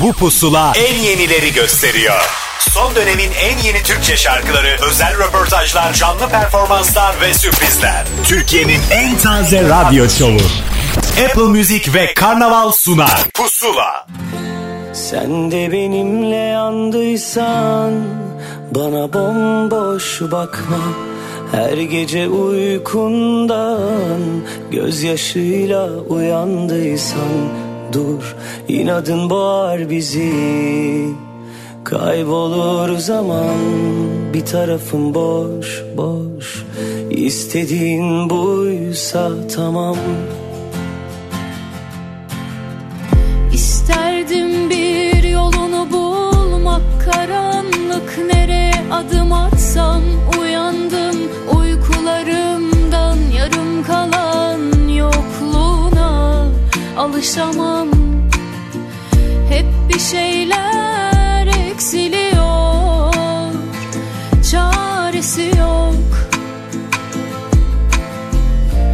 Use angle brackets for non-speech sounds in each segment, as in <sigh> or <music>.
Bu pusula en yenileri gösteriyor. Son dönemin en yeni Türkçe şarkıları, özel röportajlar, canlı performanslar ve sürprizler. Türkiye'nin en taze radyo şovu. Apple Music ve Karnaval sunar. Pusula. Sen de benimle yandıysan bana bomboş bakma. Her gece uykundan gözyaşıyla uyandıysan dur inadın boğar bizi. Kaybolur zaman bir tarafım boş boş. İstediğin buysa tamam. İsterdim bir yolunu bulmak karanlık. Nereye adım atsam uyandım uykularımdan. Yarım kalan alışamam. Hep bir şeyler eksiliyor çaresi yok.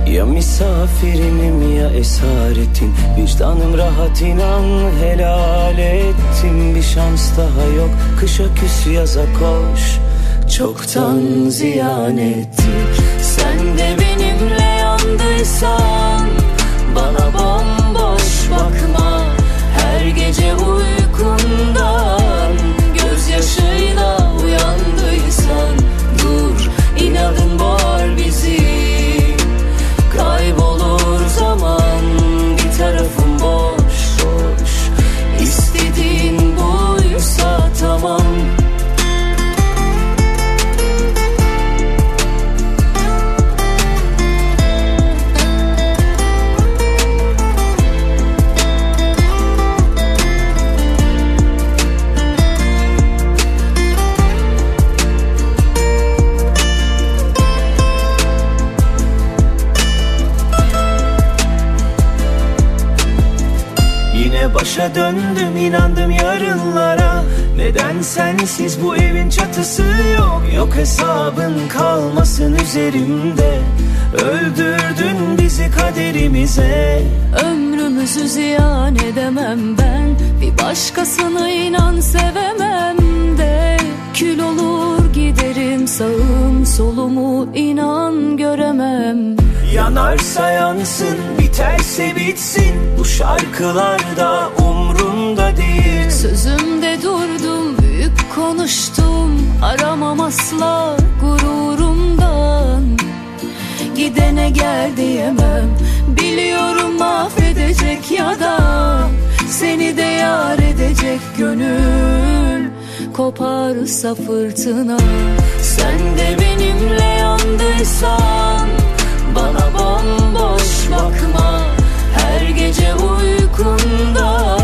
Ya misafirinim ya esaretin. Vicdanım rahat inan helal ettim Bir şans daha yok. Kışa küs yaza koş. Çoktan ziyan ettik. Sen de benimle yandıysan Bana bomboş Döndüm inandım yarınlara. Neden sensiz bu evin çatısı yok? Yok hesabın kalmasın üzerimde. Öldürdün bizi kaderimize. Ömrümüzü ziyan edemem ben. Bir başkasını inan sevemem de. Kül olur giderim sağım solumu inan göremem. Yanarsa yansın biterse bitsin. Bu şarkılar da umrumda değil. Sözümde durdum büyük konuştum. Aramam asla gururumdan. Gidene gel diyemem. Biliyorum mahvedecek ya da Seni de yar edecek gönül Koparsa fırtına. Sen de benimle yandıysan Bana bomboş bakma. Her gece uykundan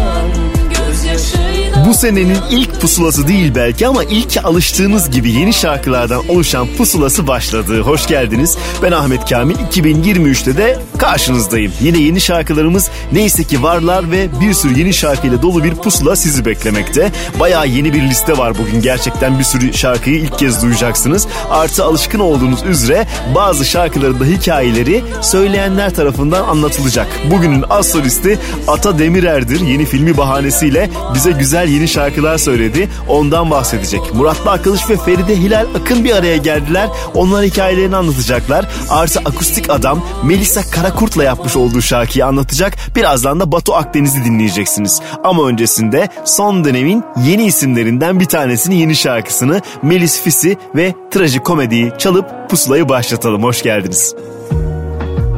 Gözyaşıyla Bu senenin ilk pusulası değil belki ama ilk alıştığınız gibi yeni şarkılardan oluşan pusulası başladı. Hoş geldiniz. Ben Ahmet Kamil. 2023'te de karşınızdayım. Yine yeni şarkılarımız neyse ki varlar ve bir sürü yeni şarkıyla dolu bir pusula sizi beklemekte. Bayağı yeni bir liste var bugün. Gerçekten bir sürü şarkıyı ilk kez duyacaksınız. Artı alışkın olduğunuz üzere bazı şarkıların da hikayeleri söyleyenler tarafından anlatılacak. Bugünün az solisti Ata Demirer'dir. Yeni filmi bahanesiyle bize güzel yeni şarkılar söyledi. Ondan bahsedecek. Murat Akılış ve Feride Hilal Akın bir araya geldiler. Onlar hikayelerini anlatacaklar. Artı akustik adam Melisa Karakurt'la yapmış olduğu şarkıyı anlatacak. Birazdan da Batu Akdeniz'i dinleyeceksiniz. Ama öncesinde son dönemin yeni isimlerinden bir tanesini yeni şarkısını Melis Fisi ve trajikomediyi çalıp pusulayı başlatalım. Hoş geldiniz.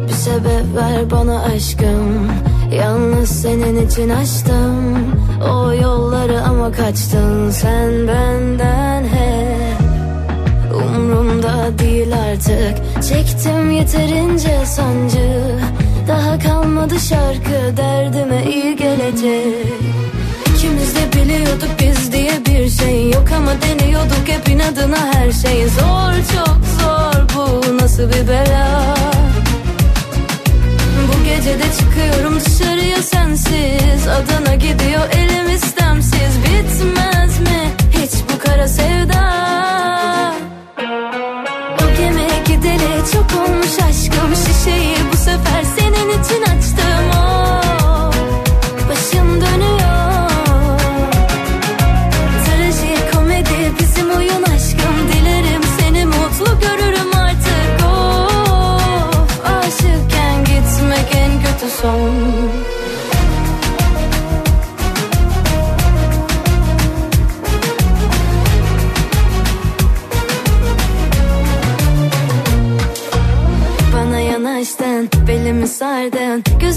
Bir sebep ver bana aşkım Yalnız senin için açtım O yolları ama kaçtın sen benden hep. Umrumda değil artık. Çektim yeterince sancı. Daha kalmadı şarkı derdime iyi gelecek. İkimiz de biliyorduk biz diye bir şey yok ama deniyorduk hep inadına her şey. Zor çok zor bu nasıl bir bela? Bu gece de çıkıyorum dışarıya sensiz. Adana gidiyor elim istemsiz. Bitmez mi hiç bu kara sevda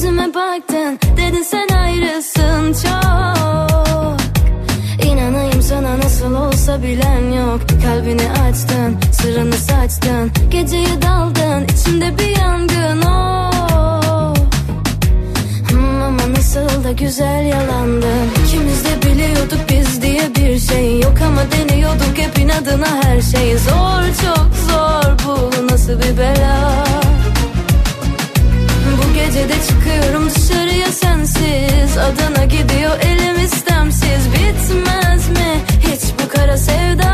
yüzüme baktın Dedin sen ayrısın çok. İnanayım sana nasıl olsa bilen yok. Kalbini açtın, sırrını saçtın. Geceye daldın, içimde bir yangın oh. Hmm, ama nasıl da güzel yalandın. İkimiz de biliyorduk biz diye bir şey yok. Ama deniyorduk hep inadına her şey. Zor çok zor bu nasıl bir bela gecede çıkıyorum dışarıya sensiz. Adana gidiyor elim istemsiz. Bitmez mi hiç bu kara sevda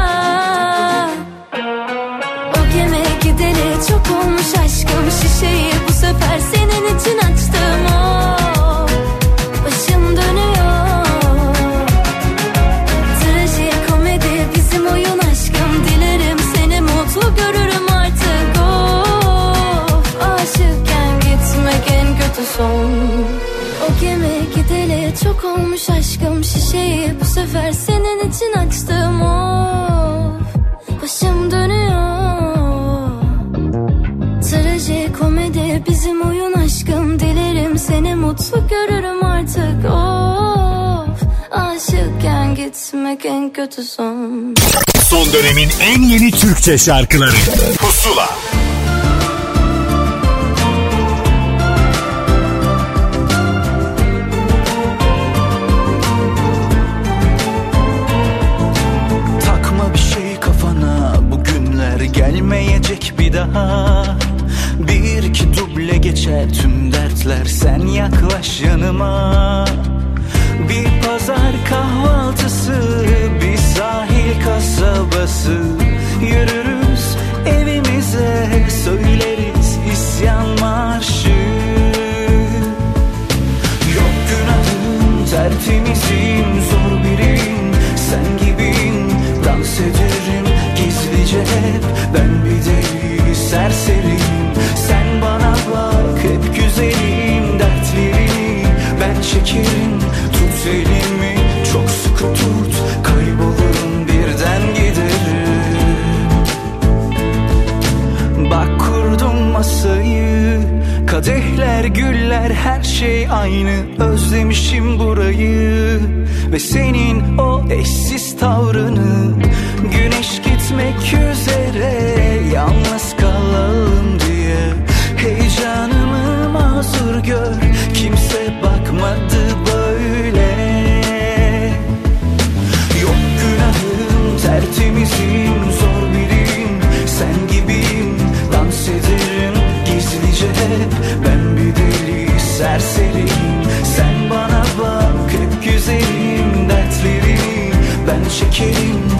olmuş aşkım Şişeyi bu sefer senin için açtım. Of başım dönüyor. Trajikomedi bizim oyun aşkım. Dilerim seni mutlu görürüm artık. Of aşıkken gitmek en kötü son. Son dönemin en yeni Türkçe şarkıları. Pusula daha. Bir iki duble geçer tüm dertler sen yaklaş yanıma. Bir pazar kahvaltısı bir sahil kasabası. Yürürüz evimize söyleriz isyan marşı. Yok günahım tertemizim zor birim Sen gibiyim dans ederim gizlice hep. Ben serseriyim Sen bana bak hep güzelim dertlerini Ben çekerim tut elimi. Çok sıkı tut Kaybolurum birden giderim. Bak kurdum masayı Kadehler güller her şey aynı. Özlemişim burayı Ve senin o eşsiz tavrını. Güneş gitmek üzere çekerim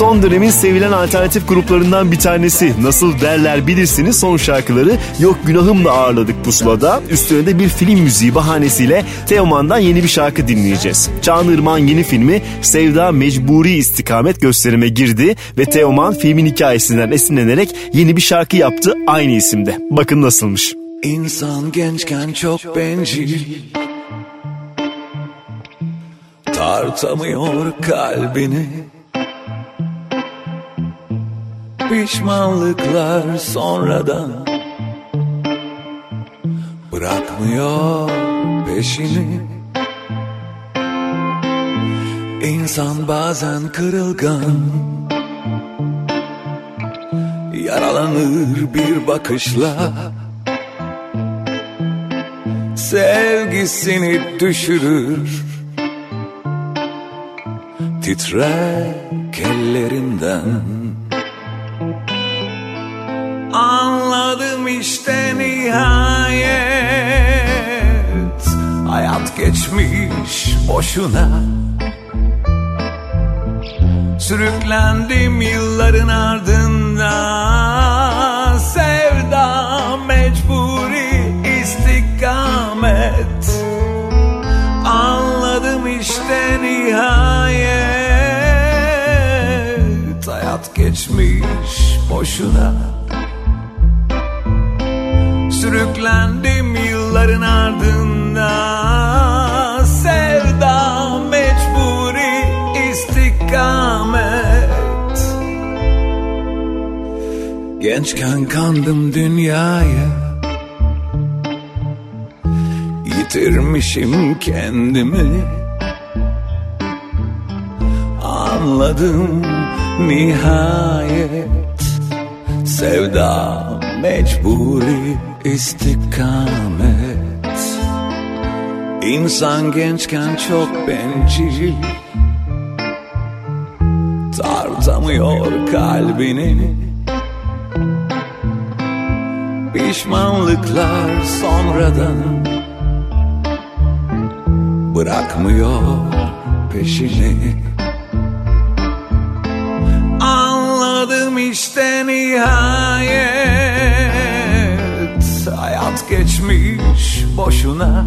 Son dönemin sevilen alternatif gruplarından bir tanesi. Nasıl derler bilirsiniz son şarkıları Yok Günahım'la ağırladık pusulada. Üstüne de bir film müziği bahanesiyle Teoman'dan yeni bir şarkı dinleyeceğiz. Çağınırman yeni filmi Sevda Mecburi istikamet gösterime girdi ve Teoman filmin hikayesinden esinlenerek yeni bir şarkı yaptı aynı isimde. Bakın nasılmış. İnsan gençken çok bencil Tartamıyor kalbini Pişmanlıklar sonradan Bırakmıyor peşini. İnsan bazen kırılgan Yaralanır bir bakışla. Sevgisini düşürür Titrek ellerinden işte nihayet. Hayat geçmiş boşuna. Sürüklendim yılların ardından Sevda mecburi istikamet. Anladım işte nihayet. Hayat geçmiş boşuna Gençken kandım dünyaya. Yitirmişim kendimi. Anladım nihayet. Sevda mecburi istikamet. İnsan gençken çok bencil. Tartamıyor kalbini Pişmanlıklar sonradan Bırakmıyor peşini. Anladım işte nihayet. Hayat geçmiş boşuna.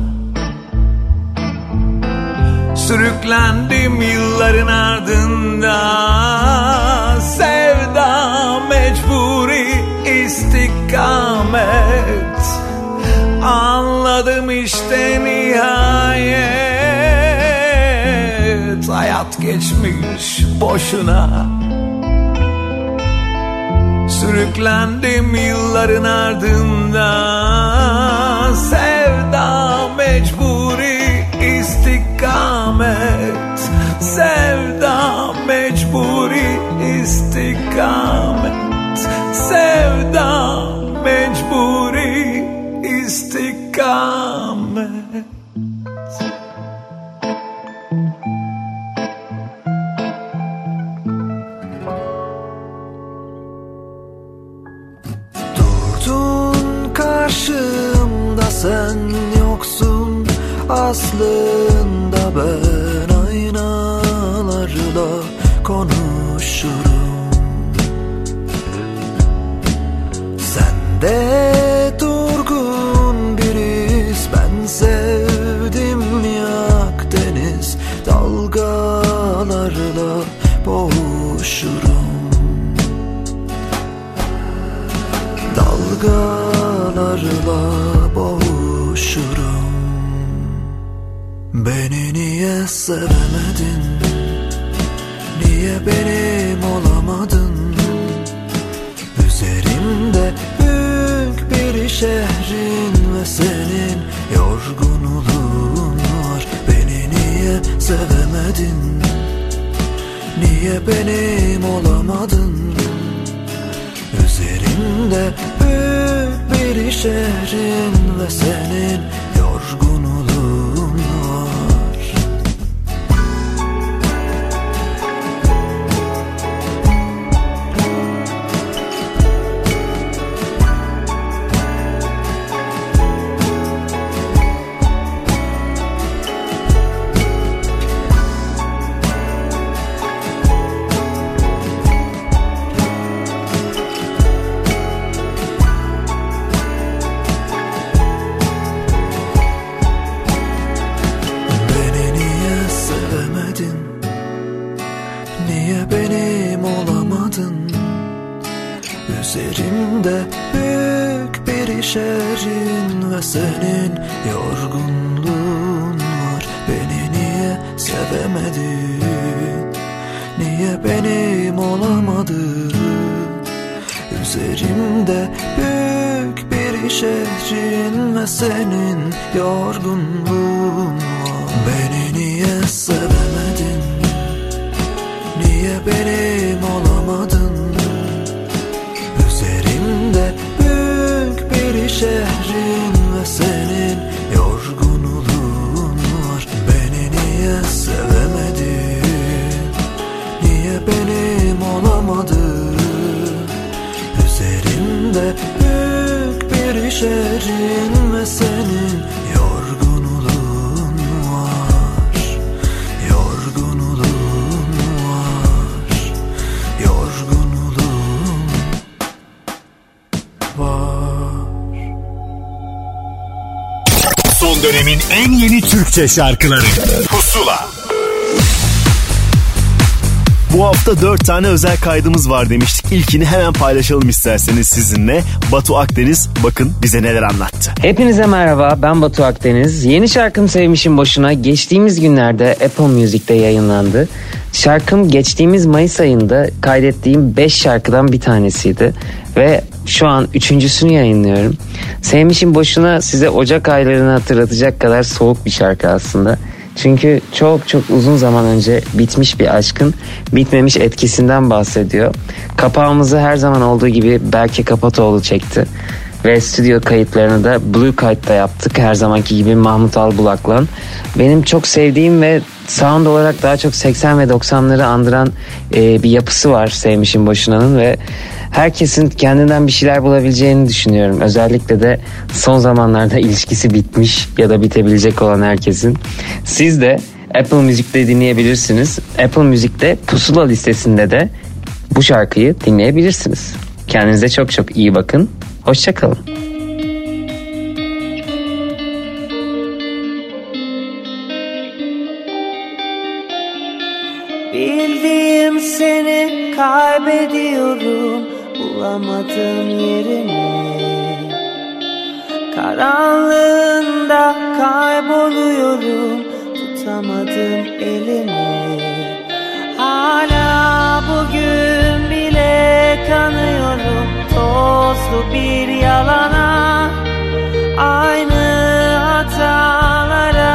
Sürüklendim yılların ardından istikamet. Anladım işte nihayet. Hayat geçmiş boşuna. Sürüklendim yılların ardından. Sevda mecburi istikamet. Sevda mecburi istikamet Sevda mecburi istikamet Durdun karşımda sen yoksun Aslında sevemedin Niye benim olamadın? Üzerimde büyük bir şehrin ve senin yorgunluğun var. Beni niye sevemedin? Niye benim olamadın? Üzerimde büyük bir şehrin ve senin Türkçe şarkıları Pusula Bu hafta 4 tane özel kaydımız var demiştik. İlkini hemen paylaşalım isterseniz sizinle. Batu Akdeniz bakın bize neler anlattı. Hepinize merhaba ben Batu Akdeniz. Yeni şarkım Sevmişim Boşuna geçtiğimiz günlerde Apple Music'te yayınlandı. Şarkım geçtiğimiz Mayıs ayında kaydettiğim 5 şarkıdan bir tanesiydi. Ve şu an üçüncüsünü yayınlıyorum. Sevmişim Boşuna size Ocak aylarını hatırlatacak kadar soğuk bir şarkı aslında. Çünkü çok çok uzun zaman önce bitmiş bir aşkın bitmemiş etkisinden bahsediyor. Kapağımızı her zaman olduğu gibi Berke Kapatoğlu çekti. Ve stüdyo kayıtlarını da Blue Kite'da yaptık. Her zamanki gibi Mahmut Albulak'la. Benim çok sevdiğim ve sound olarak daha çok 80 ve 90'ları andıran e, bir yapısı var Sevmişim Boşuna'nın ve herkesin kendinden bir şeyler bulabileceğini düşünüyorum. Özellikle de son zamanlarda ilişkisi bitmiş ya da bitebilecek olan herkesin. Siz de Apple Müzik'te dinleyebilirsiniz. Apple Müzik'te pusula listesinde de bu şarkıyı dinleyebilirsiniz. Kendinize çok çok iyi bakın. Hoşçakalın. Bildiğim seni kaybediyorum Bulamadım yerini. Karanlığında kayboluyorum Tutamadım elini Hala bugün bile kanıyorum Tozlu bir yalana. Aynı hatalara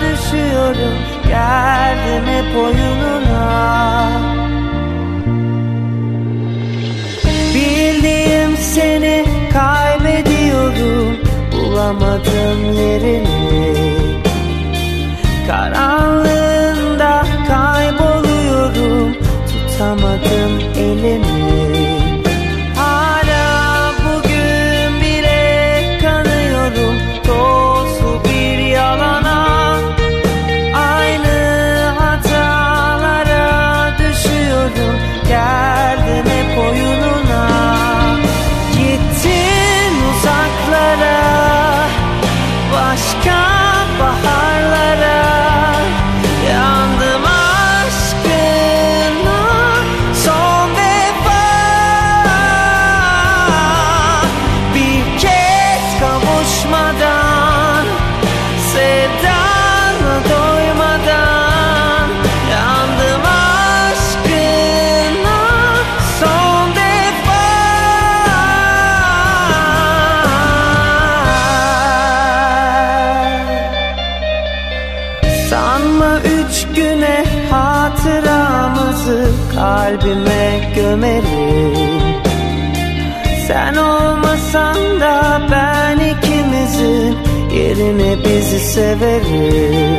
düşüyorum Geldim hep oyununa Bildiğim seni kaybediyorum Bulamadım yerini. Karanlığında kayboluyorum Tutamadım bizi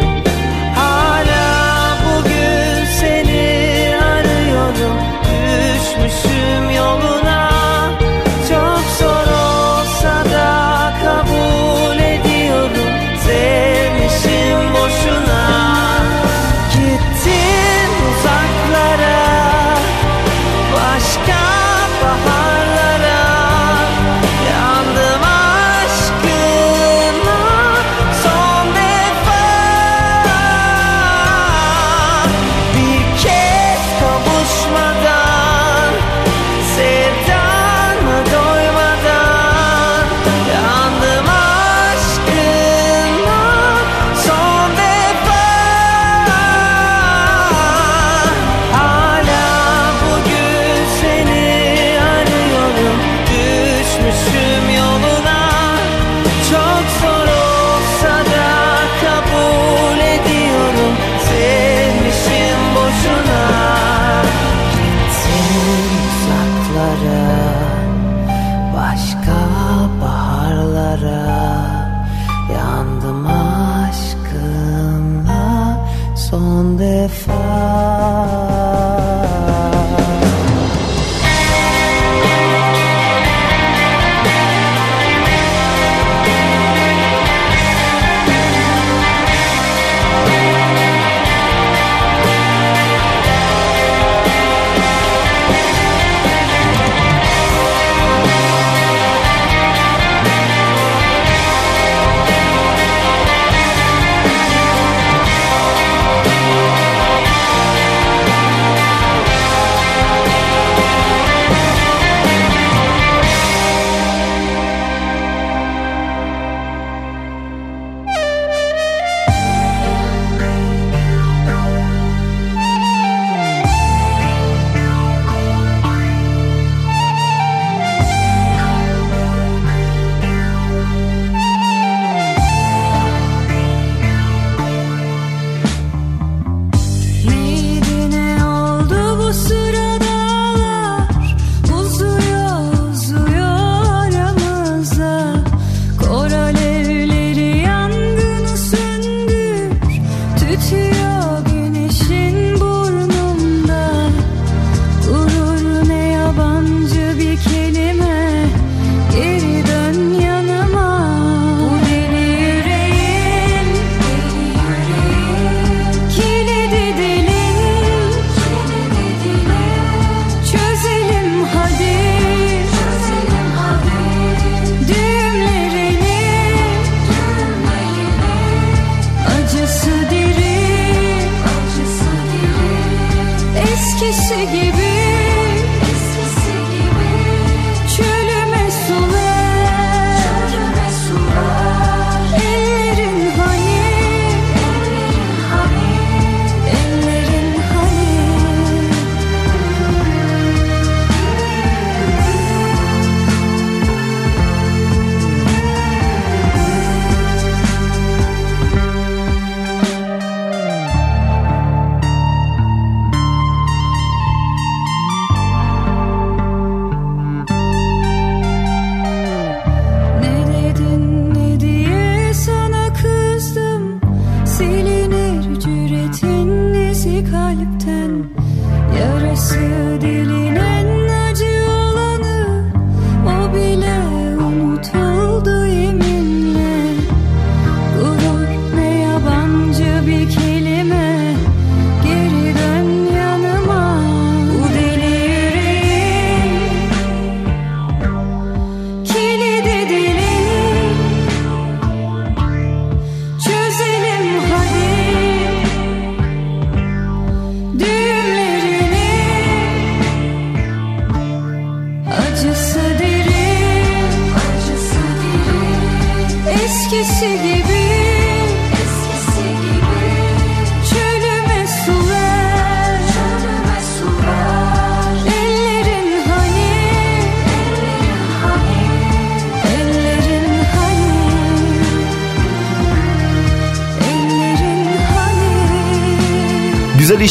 pursued you.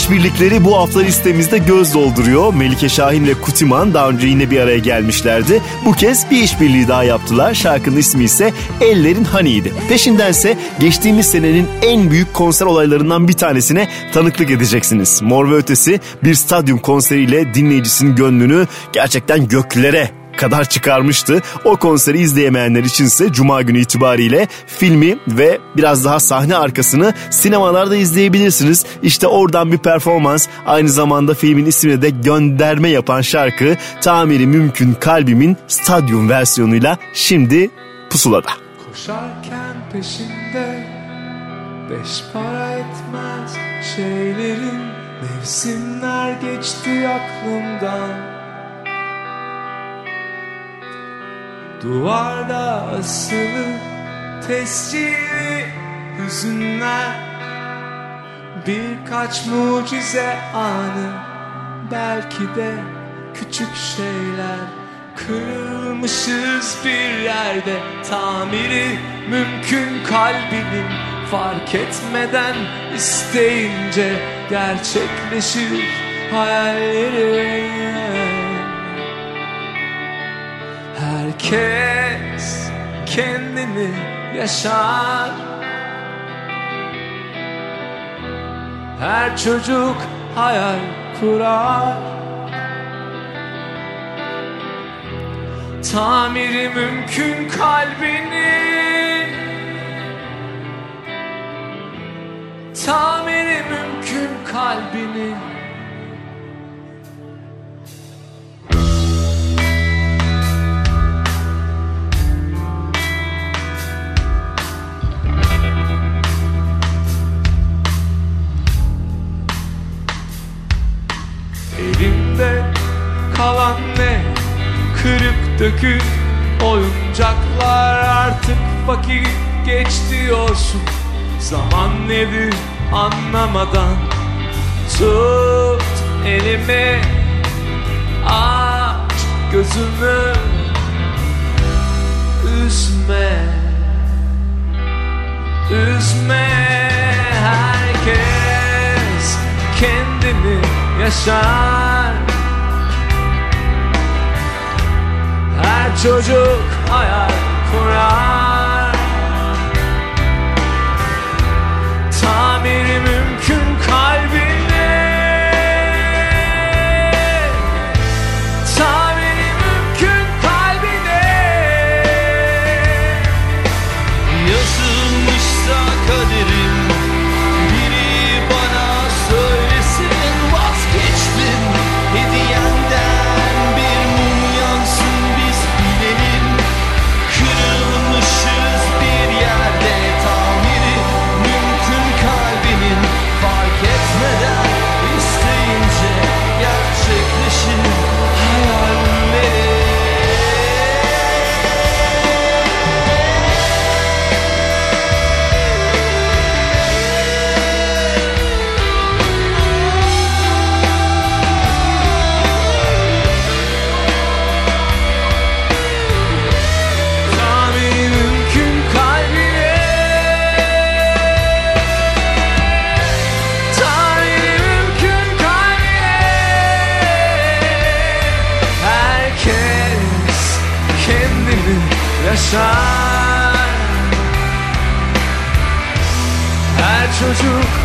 İşbirlikleri bu hafta listemizde göz dolduruyor. Melike Şahin ve Kutiman daha önce yine bir araya gelmişlerdi. Bu kez bir işbirliği daha yaptılar. Şarkının ismi ise Ellerin Hani'ydi. Peşindense geçtiğimiz senenin en büyük konser olaylarından bir tanesine tanıklık edeceksiniz. Mor ve Ötesi bir stadyum konseriyle dinleyicisinin gönlünü gerçekten göklere kadar çıkarmıştı. O konseri izleyemeyenler içinse Cuma günü itibariyle filmi ve biraz daha sahne arkasını sinemalarda izleyebilirsiniz. İşte oradan bir performans aynı zamanda filmin ismine de gönderme yapan şarkı Tamiri Mümkün Kalbimin stadyum versiyonuyla şimdi pusulada. Koşarken peşinde Beş para etmez şeylerin Mevsimler geçti aklımdan Duvarda asılı tescilli hüzünler Birkaç mucize anı Belki de küçük şeyler. Kırılmışız bir yerde Tamiri mümkün kalbinin Fark etmeden isteyince Gerçekleşir hayallerim Herkes kendini yaşar. Her çocuk hayal kurar. Tamiri mümkün kalbini. Tamiri mümkün kalbini Dökük oyuncaklar Artık vakit geç diyorsun Zaman nedir anlamadan Tut elimi Aç gözümü Üzme Üzme herkes kendini yaşar çocuk. Hayal kurar Her çocuk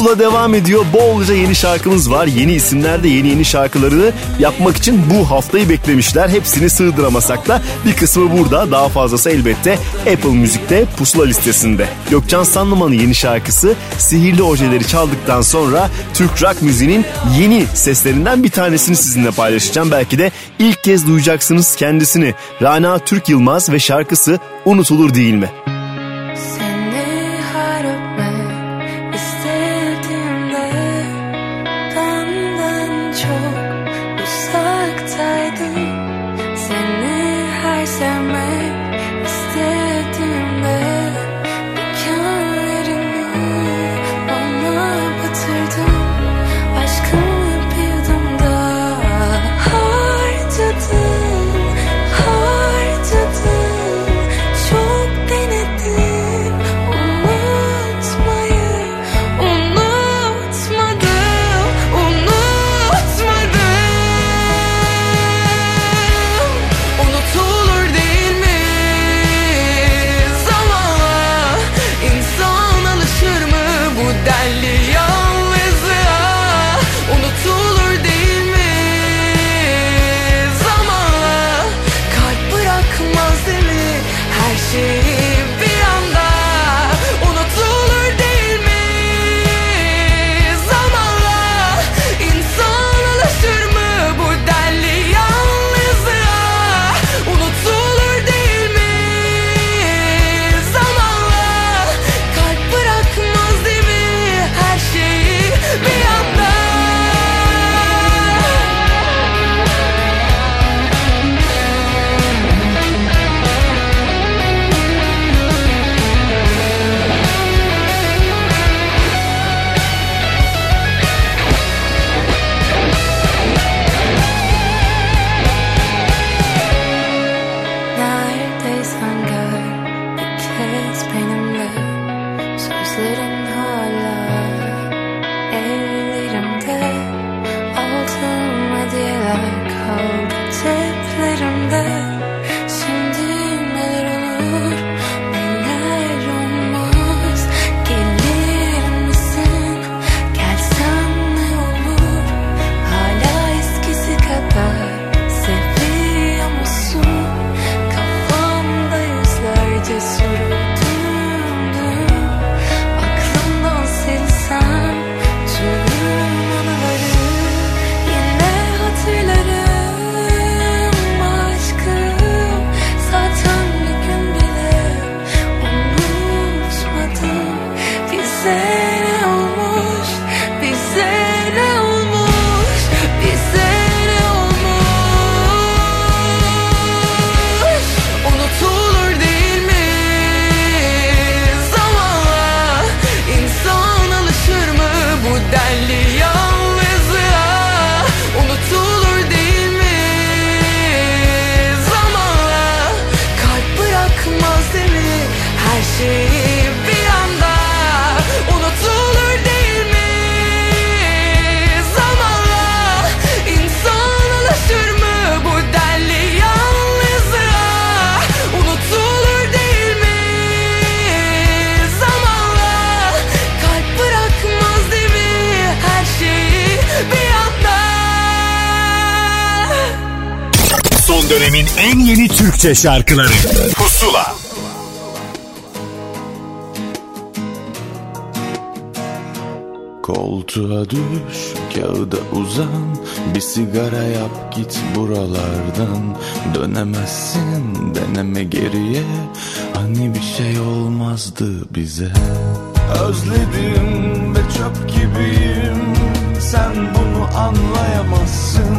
Pusula devam ediyor. Bolca yeni şarkımız var. Yeni isimler de yeni yeni şarkılarını yapmak için bu haftayı beklemişler. Hepsini sığdıramasak da bir kısmı burada. Daha fazlası elbette Apple Müzik'te Pusula listesinde. Gökcan Sanlıman'ın yeni şarkısı Sihirli Ojeleri çaldıktan sonra Türk rock müziğinin yeni seslerinden bir tanesini sizinle paylaşacağım. Belki de ilk kez duyacaksınız kendisini. Rana Türk Yılmaz ve şarkısı Unutulur Değil mi? Dönemin en yeni Türkçe şarkıları. Pusula. Koltuğa düş, kağıda uzan Bir sigara yap git buralardan. Dönemezsin deneme geriye. Hani bir şey olmazdı bize. Özledim ve çöp gibiyim. Sen bunu anlayamazsın.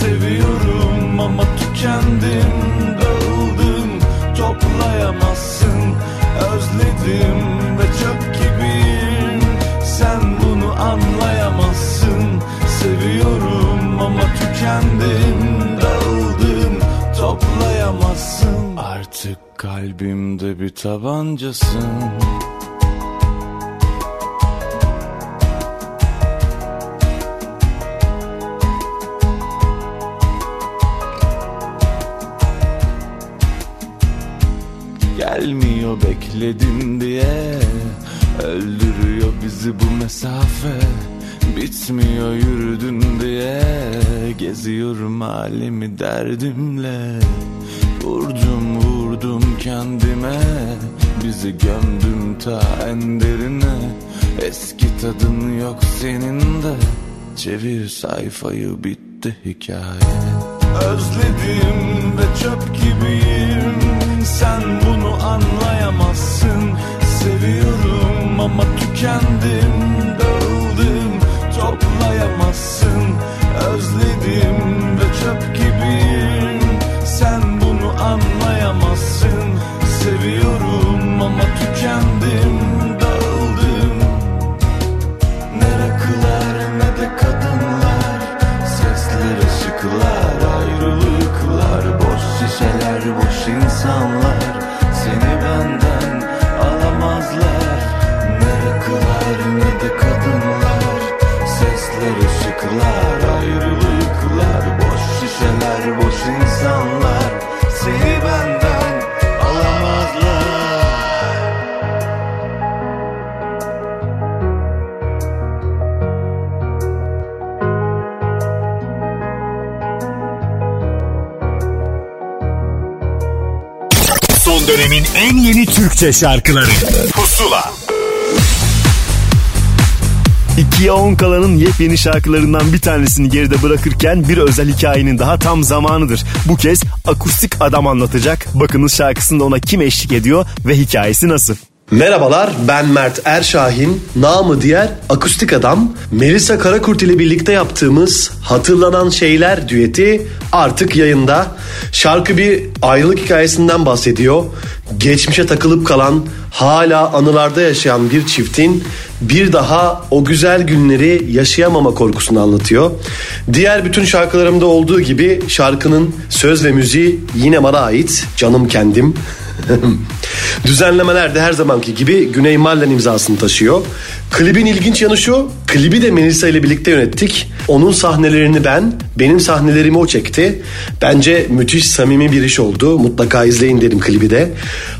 Seviyorum ama tükendim Dağıldım toplayamazsın. Özledim ve çöp gibiyim. Sen bunu anlayamazsın. Seviyorum ama tükendim Dağıldım toplayamazsın. Artık kalbimde bir tabancasın bekledim diye Öldürüyor bizi bu mesafe Bitmiyor yürüdün diye Geziyorum halimi derdimle Vurdum vurdum kendime Bizi gömdüm ta en derine Eski tadın yok senin de Çevir sayfayı bitti hikaye. Özledim ve çöp gibiyim Sen bunu anlayamazsın. Seviyorum ama tükendim Dağıldım toplayamazsın. Özledim dönemin en yeni Türkçe şarkıları Pusula İkiye 10 kalanın yepyeni şarkılarından bir tanesini geride bırakırken bir özel hikayenin daha tam zamanıdır. Bu kez akustik adam anlatacak. Bakınız şarkısında ona kim eşlik ediyor ve hikayesi nasıl? Merhabalar ben Mert Erşahin, namı diğer akustik adam. Melisa Karakurt ile birlikte yaptığımız Hatırlanan Şeyler düeti artık yayında. Şarkı bir ayrılık hikayesinden bahsediyor. Geçmişe takılıp kalan, hala anılarda yaşayan bir çiftin bir daha o güzel günleri yaşayamama korkusunu anlatıyor. Diğer bütün şarkılarımda olduğu gibi şarkının söz ve müziği yine bana ait. Canım kendim. <laughs> Düzenlemeler de her zamanki gibi Güney Mallen imzasını taşıyor. Klibin ilginç yanı şu, klibi de Melisa ile birlikte yönettik. Onun sahnelerini ben, benim sahnelerimi o çekti. Bence müthiş samimi bir iş oldu. Mutlaka izleyin derim klibi de.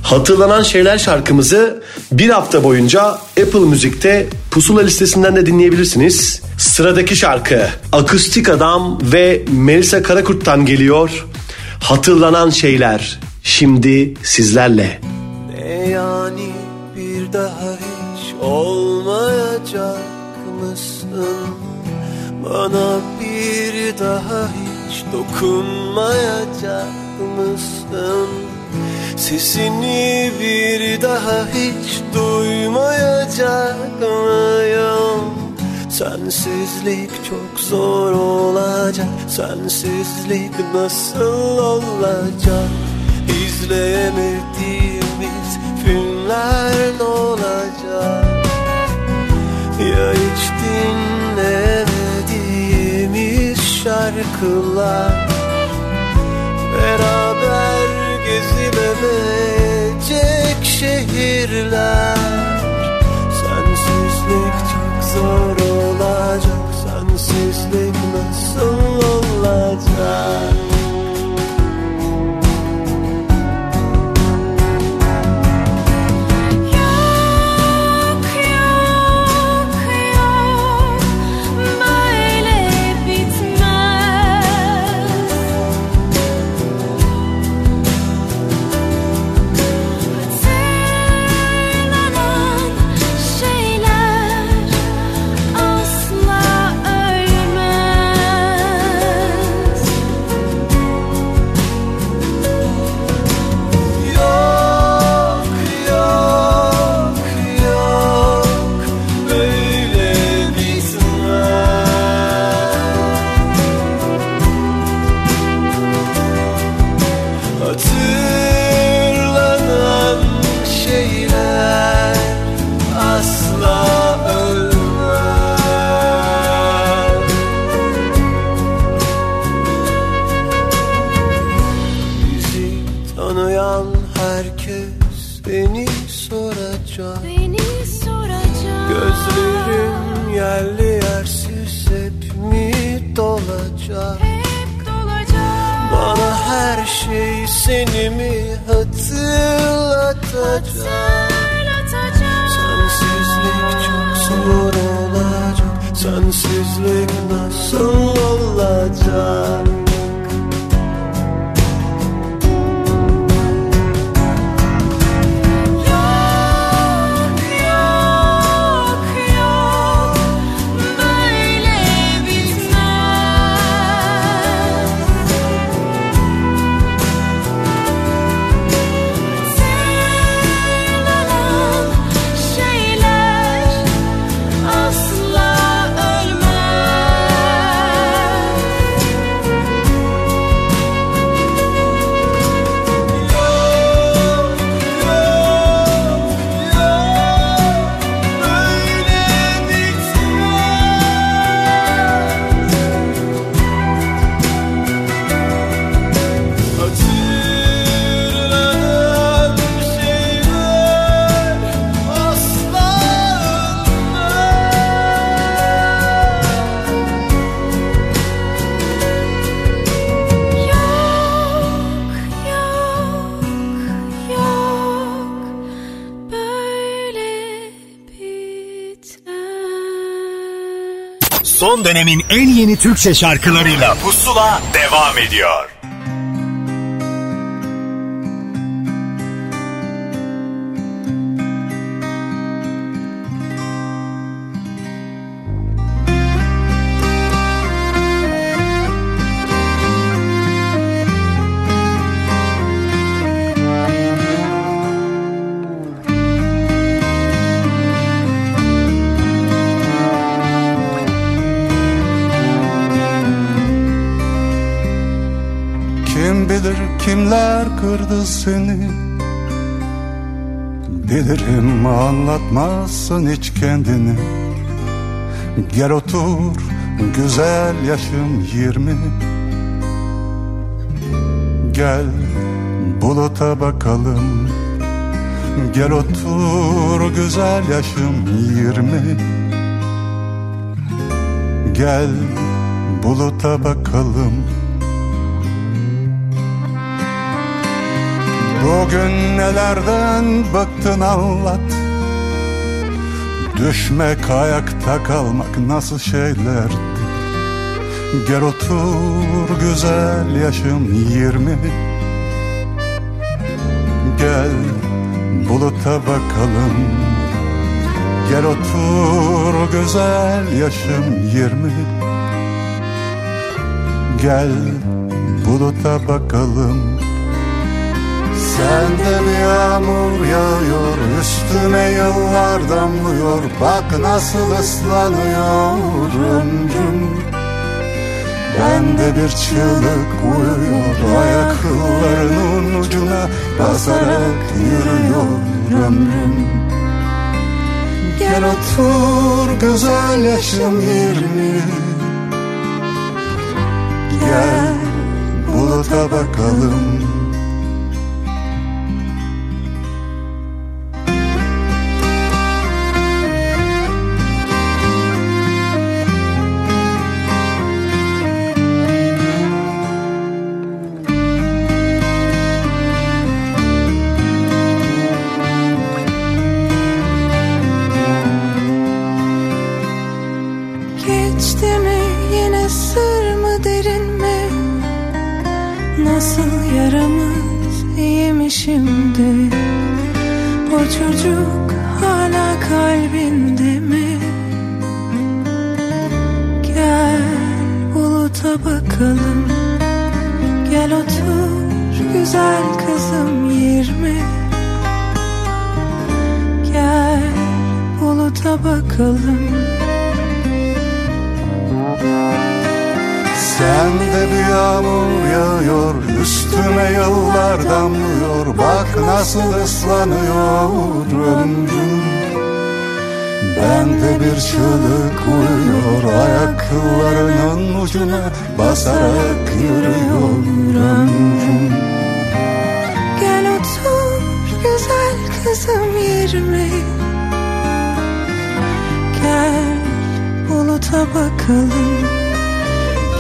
Hatırlanan Şeyler şarkımızı bir hafta boyunca Apple Müzik'te Pusula listesinden de dinleyebilirsiniz. Sıradaki şarkı Akustik Adam ve Melisa Karakurt'tan geliyor. Hatırlanan Şeyler şimdi sizlerle. Ne yani bir daha hiç olmayacak mısın? Bana bir daha hiç dokunmayacak mısın? Sesini bir daha hiç duymayacak mıyım? Sensizlik çok zor olacak Sensizlik nasıl olacak İzleyemediğimiz filmler ne olacak? Ya hiç dinlemediğimiz şarkılar? Beraber gezilemeyecek şehirler? Sensizlik çok zor olacak Sensizlik nasıl olacak dönemin en yeni Türkçe şarkılarıyla Pusula devam ediyor. Seni. Bilirim anlatmazsın hiç kendini. Gel otur güzel yaşım yirmi. Gel buluta bakalım. Gel otur güzel yaşım yirmi. Gel buluta bakalım Bugün nelerden bıktın anlat. Düşmek ayakta kalmak nasıl şeylerdi Gel otur güzel yaşım yirmi. Gel buluta bakalım. Gel otur güzel yaşım yirmi. Gel buluta bakalım Sende bir yağmur yağıyor Üstüme yıllar damlıyor? Bak nasıl ıslanıyor ömrüm Bende bir çığlık uyuyor Ayaklarının ucuna basarak yürüyor ömrüm Gel otur güzel yaşım yirmi Gel buluta bakalım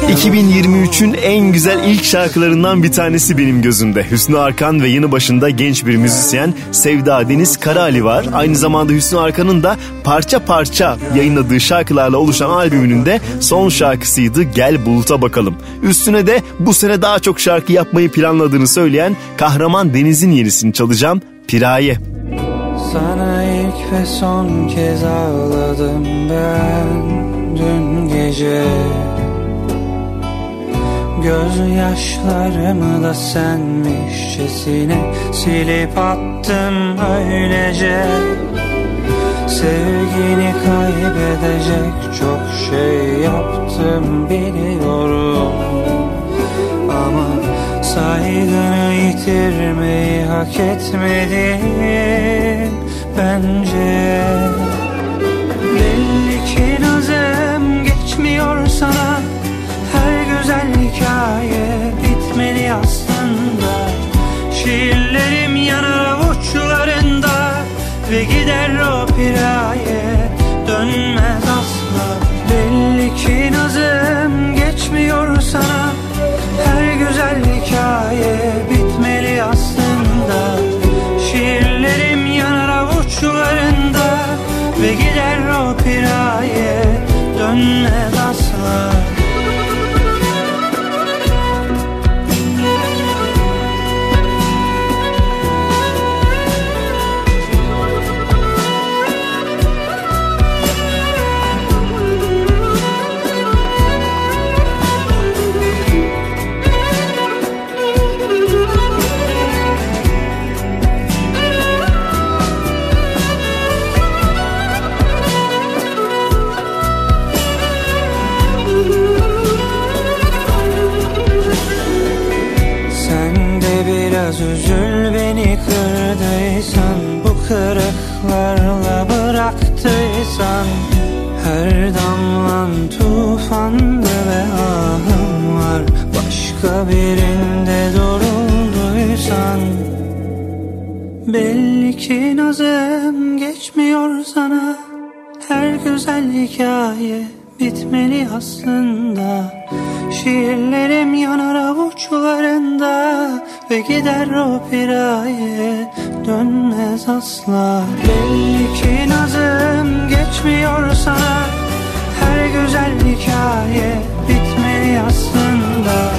2023'ün en güzel ilk şarkılarından bir tanesi benim gözümde. Hüsnü Arkan ve yanı başında genç bir müzisyen Sevda Deniz Karaali var. Aynı zamanda Hüsnü Arkan'ın da parça parça yayınladığı şarkılarla oluşan albümünün de son şarkısıydı Gel Bulut'a Bakalım. Üstüne de bu sene daha çok şarkı yapmayı planladığını söyleyen Kahraman Deniz'in yenisini çalacağım Piraye. Sana ilk ve son kez ağladım ben dün gece Gözyaşlarımı da senmişçesine silip attım öylece. Sevgini kaybedecek çok şey yaptım biliyorum. Ama saygını yitirmeyi hak etmedim bence. Belli ki nazım geçmiyor sana hikaye bitmeli aslında. Şiirlerim yanar avuçlarında Ve gider o piraye. Dönmez asla. Belli ki nazım geçmiyor kırıklarla bıraktıysan Her damlan tufandı ve ahım var. Başka birinde durulduysan Belli ki nazım geçmiyor sana. Her güzel hikaye bitmeli aslında. Şiirlerim yanar avuçlarında Ve gider o piraye dönmez asla. Belli ki nazım geçmiyor sana Her güzel hikaye bitmeli aslında.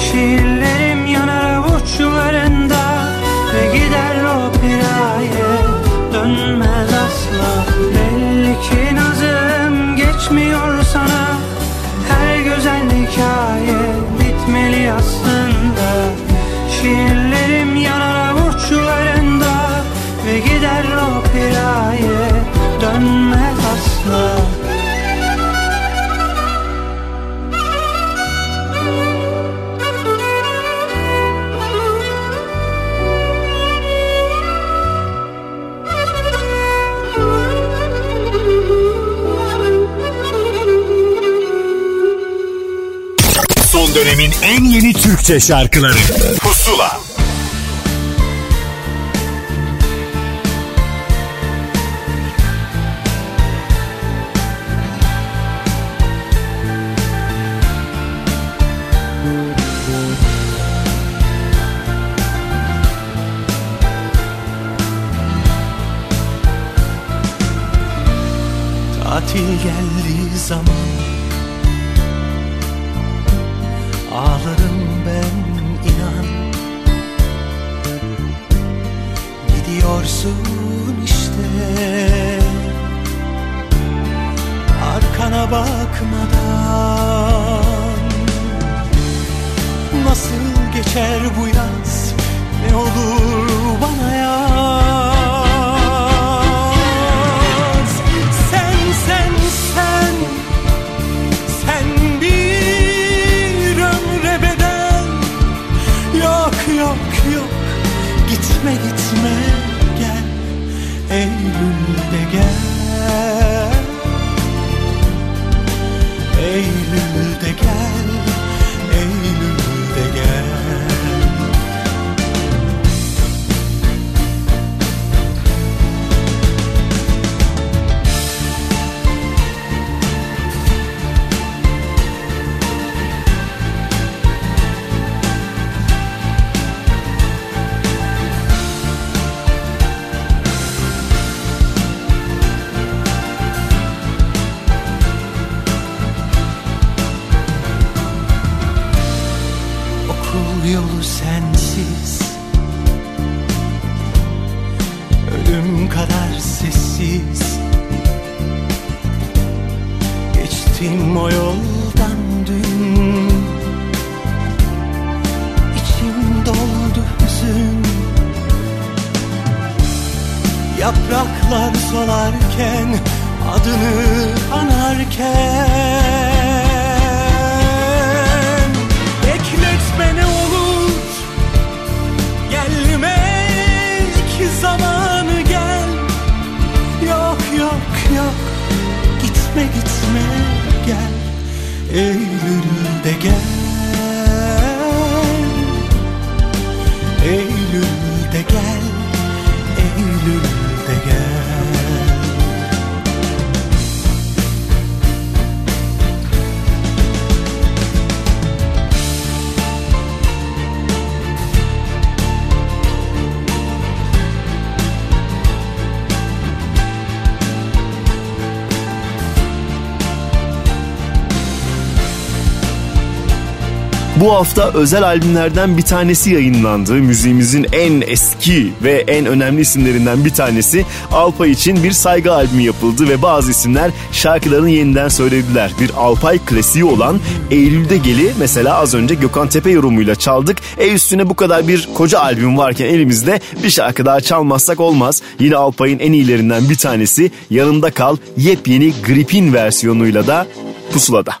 Şiirlerim yanar avuçlarında Türkçe şarkıları Bu hafta özel albümlerden bir tanesi yayınlandı. Müziğimizin en eski ve en önemli isimlerinden bir tanesi. Alpay için bir saygı albümü yapıldı ve bazı isimler şarkılarını yeniden söylediler. Bir Alpay klasiği olan Eylül'de Geli mesela az önce Gökhan Tepe yorumuyla çaldık. E üstüne bu kadar bir koca albüm varken elimizde bir şarkı daha çalmazsak olmaz. Yine Alpay'ın en iyilerinden bir tanesi Yanımda Kal yepyeni Gripin versiyonuyla da pusulada.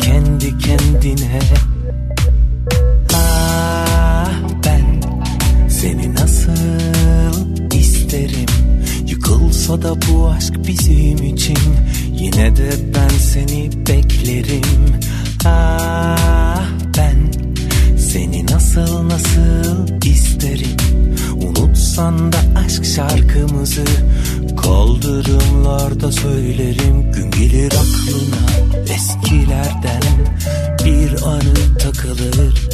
kendi kendine. Ah ben seni nasıl isterim? Yıkılsa da bu aşk bizim için. Yine de ben seni beklerim. Ah ben seni nasıl nasıl isterim? Unutsan da aşk şarkımızı Kaldırımlarda söylerim Gün gelir aklına. Eskilerden Bir anı takılır.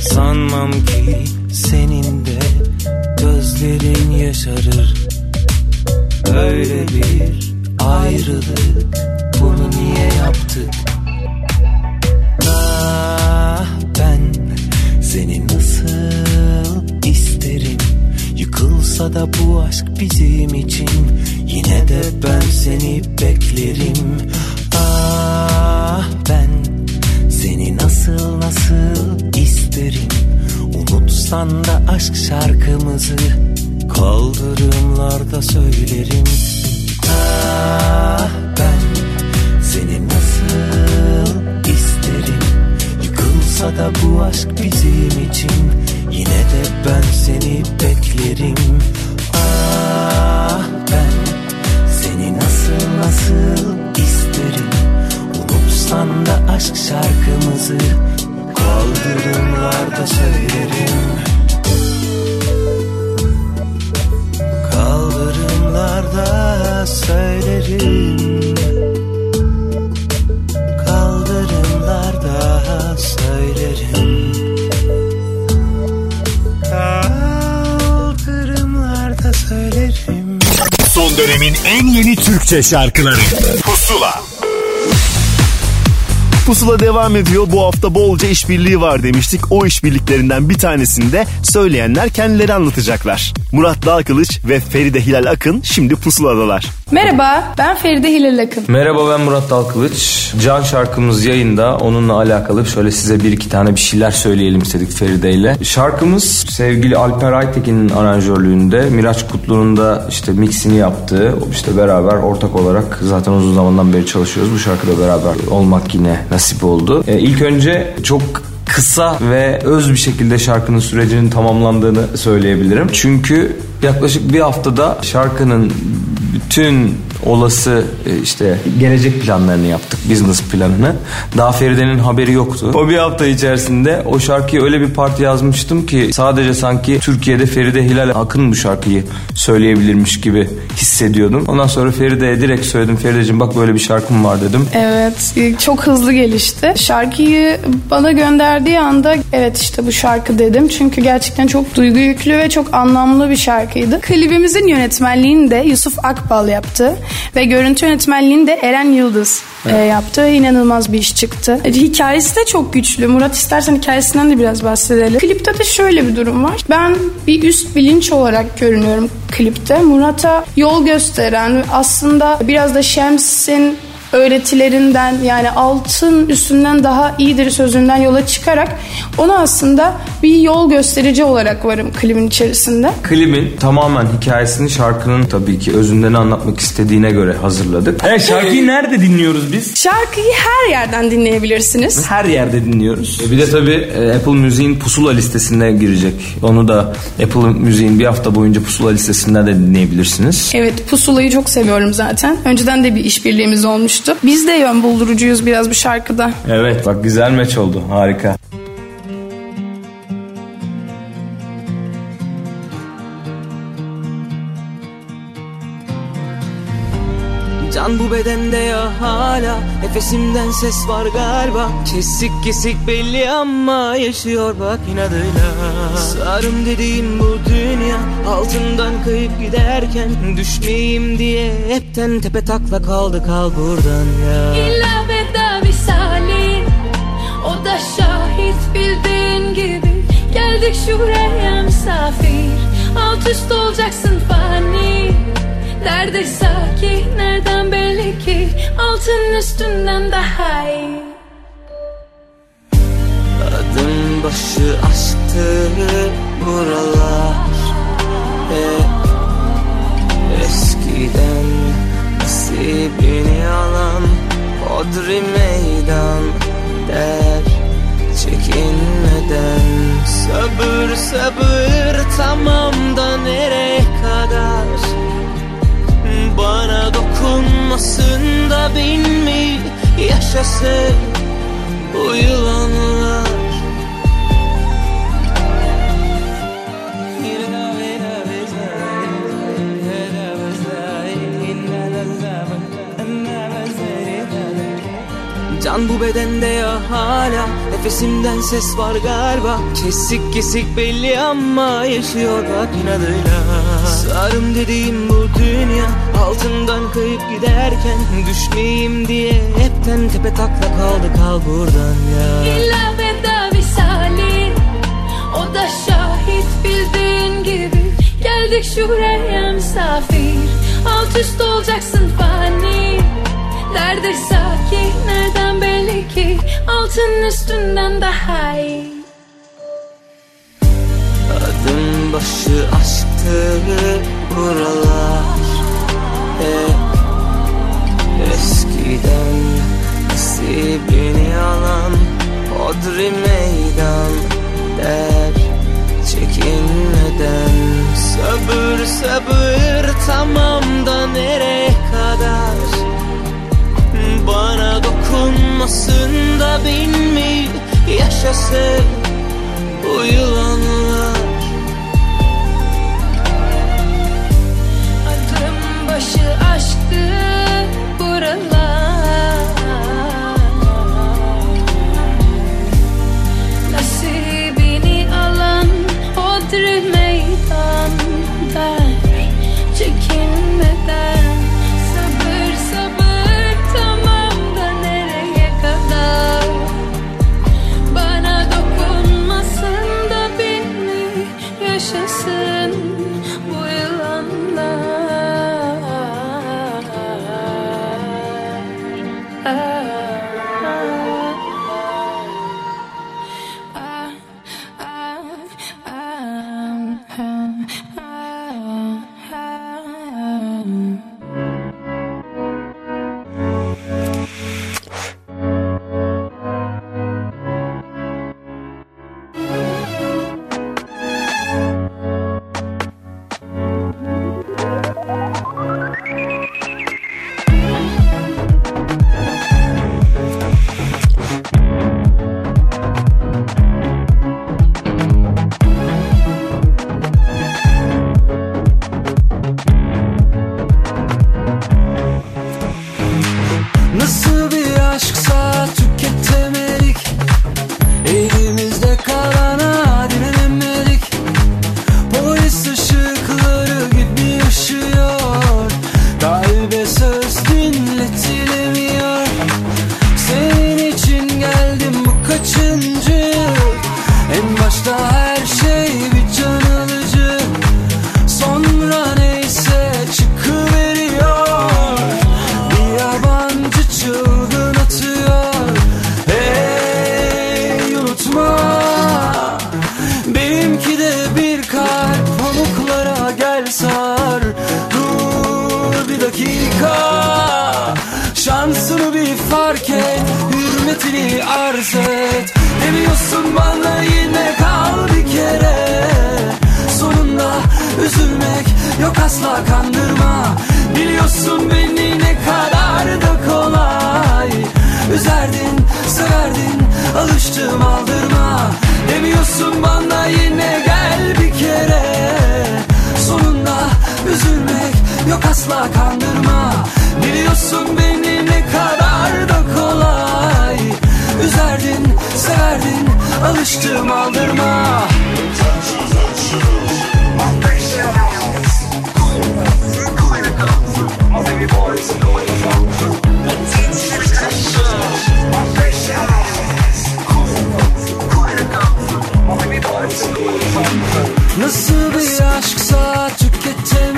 Sanmam ki senin de gözlerin yaşarır. Öyle bir ayrılık bunu niye yaptık Ah ben seni Yıkılsa da bu aşk bizim için. Yine de ben seni beklerim. Ah ben seni nasıl nasıl isterim? Unutsan da aşk şarkımızı Kaldırımlarda söylerim. Ah ben seni nasıl isterim? Yıkılsa da bu aşk bizim için Yine de ben seni beklerim. Ah ben seni nasıl nasıl isterim? Unutsan da aşk şarkımızı Kaldırımlarda söylerim. Kaldırımlarda söylerim dönemin en yeni Türkçe şarkıları Pusula Pusula devam ediyor. Bu hafta bolca işbirliği var demiştik. O işbirliklerinden bir tanesini de söyleyenler kendileri anlatacaklar. Murat Dağkılıç ve Feride Hilal Akın şimdi pusuladalar. Merhaba, ben Feride Hilal Akın. Merhaba ben Murat Dalkılıç. Can şarkımız yayında. Onunla alakalı şöyle size bir iki tane bir şeyler söyleyelim istedik Feride ile. Şarkımız sevgili Alper Aytekin'in aranjörlüğünde Miraç Kutlu'nun da işte mixini yaptığı işte beraber ortak olarak zaten uzun zamandan beri çalışıyoruz. Bu şarkıda beraber olmak yine nasip oldu. Ee, ilk önce çok kısa ve öz bir şekilde şarkının sürecinin tamamlandığını söyleyebilirim. Çünkü yaklaşık bir haftada şarkının bütün olası e, işte gelecek planlarını yaptık. Business planını. Daha Feride'nin haberi yoktu. O bir hafta içerisinde o şarkıyı öyle bir parti yazmıştım ki sadece sanki Türkiye'de Feride Hilal Akın bu şarkıyı söyleyebilirmiş gibi hissediyordum. Ondan sonra Feride'ye direkt söyledim. Ferideciğim bak böyle bir şarkım var dedim. Evet, çok hızlı gelişti. Şarkıyı bana gönderdiği anda evet işte bu şarkı dedim. Çünkü gerçekten çok duygu yüklü ve çok anlamlı bir şarkıydı. Klibimizin yönetmenliğini de Yusuf Akbal yaptı. Ve görüntü yönetmenliğini de Eren Yıldız e, yaptı. İnanılmaz bir iş çıktı. E, Hikayesi de çok güçlü. Murat istersen hikayesinden de biraz bahsedelim. Klipte de şöyle bir durum var. Ben bir üst bilinç olarak görünüyorum klipte. Murat'a yol gösteren aslında biraz da Şems'in öğretilerinden yani altın üstünden daha iyidir sözünden yola çıkarak ona aslında bir yol gösterici olarak varım klibin içerisinde. Klibin tamamen hikayesini şarkının tabii ki özünden anlatmak istediğine göre hazırladık. Evet şarkıyı nerede dinliyoruz biz? Şarkıyı her yerden dinleyebilirsiniz. Her yerde dinliyoruz. Bir de tabii e, Apple Müziğin pusula listesine girecek. Onu da Apple Müziğin bir hafta boyunca pusula listesinden de dinleyebilirsiniz. Evet pusulayı çok seviyorum zaten. Önceden de bir işbirliğimiz olmuştu. Biz de yön buldurucuyuz biraz bu şarkıda. Evet bak güzel meç oldu harika. Can bu bedende ya hala. Nefesimden ses var galiba. Kesik kesik belli ama yaşıyor bak inadıyla. Sarım dediğim bu dünya Altından kayıp giderken Düşmeyeyim diye hepten tepe takla kaldı kal buradan ya. İlla veda misali O da şahit bildiğin gibi. Geldik şuraya misafir Alt üst olacaksın fani Nerede sakin nereden belli ki? Altın üstünden daha iyi. Adım başı aşktı buralar. Hep eskiden nasibini alan Hodri meydan der çekinmeden. Sabır sabır tamam da nereye kadar bana dokunmasın da bin mi yaşasın bu yılanlar? Can bu bedende ya hala. Nefesimden ses var galiba. Kesik kesik belli ama yaşıyor bak inadıyla. Sarım dediğim bu dünya Altından kayıp giderken Düşmeyeyim diye Hepten tepe takla kaldı kal buradan ya. İlla veda visali O da şahit bildiğin gibi. Geldik şuraya misafir Alt üst olacaksın fani. Nerede sakin nereden belli ki? Altın üstünden daha iyi. Adım başı aşktı buralar Hep eskiden nasibini alan Hodri meydan der çekinmeden. Sabır sabır tamam da nereye kadar? Bana dokunmasın da bin mi yaşasın bu Hürmetini arz et Demiyorsun bana yine kal bir kere. Sonunda üzülmek yok asla kandırma. Biliyorsun beni ne kadar da kolay. Üzerdin, severdin, alıştım aldırma. Demiyorsun bana yine gel bir kere. Sonunda üzülmek yok asla kandırma. Biliyorsun beni ne kadar da kolay Üzerdin, severdin, alıştım aldırma. Nasıl bir aşksa tüketemedik